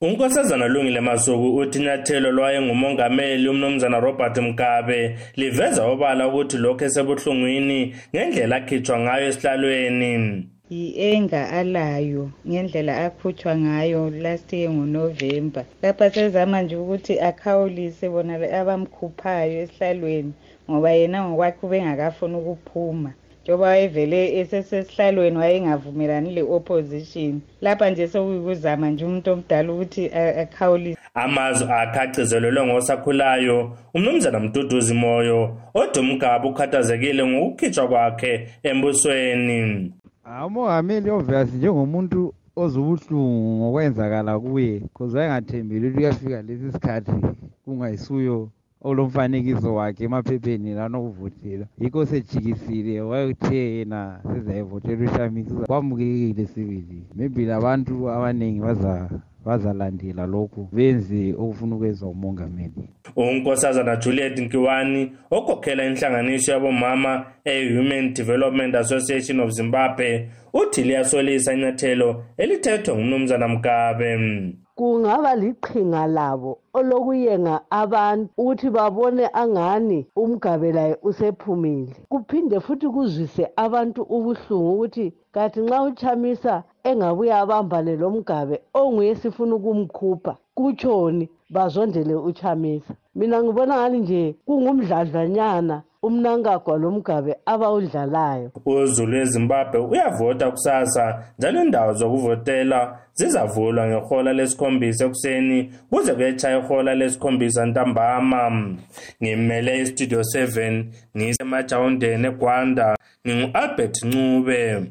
unkosazana lungile masuku uthi inyathelo lwayengumongameli umnumzana robert mgabe liveza obala ukuthi lokhu esebuhlungwini ngendlela akhitshwa ngayo esihlalweni. Yi-enga alayo ngendlela akhutshwa ngayo last year ngonovemba lapha sezama nje ukuthi akhawulise bona abamkhuphayo esihlalweni ngoba yena ngokwakhe ubengakafuni ukuphuma. Njengoba wayevele esesesihlalweni wayengavumelani le-opposition lapha nje sokuyikuzama nje umuntu omdala ukuthi akhawulise. Amazwi akhe agcizelelwe ngosakhulayo umnumzana mduduzi moyo odwa umgaba ukhathazekile ngokukhitshwa kwakhe embusweni. Umongameli obvious njengomuntu ozubuhlungu ngokwenzakala kuye cause wayengathembeli ukuthi uyafika lesi sikhathi kungayisuyo olomfanekiso wakhe emaphepheni lanokuvotela yikho sejikisile wayethe yena sezayivotela ushamisa kwamukekile sibili. Maybe labantu abaningi bazalandela lokhu benze okufuna ukwenza umongameli. Unkosazana juliet nkiwani okhokhela inhlanganiso yabomama e-human development association of zimbabwe uthi liyasolisa inyathelo elithethwe ngumnumzana mgabe. Kungaba liqhinga labo olokuyenga abantu ukuthi babone angani umgabe laye usephumile. Kuphinde futhi kuzwise abantu ubuhlungu ukuthi kathi nxa uchamisa engabuye abambane lomgabe onguye sifuna ukumkhupha kutshoni bazondele uchamisa. Mina ngibona ngani nje kungumdladlanyana umnankagwa lomgabe abawudlalayo. Uzulu ezimbabwe uyavota kusasa njalo indawo zokuvotela zizavulwa ngehola lesikhombisa ekuseni kuze kuyetshaya ihola lesikhombisa ntambama. Ngimele istudio 7 ngisemajawundeni egwanda ngingu-albert ncube.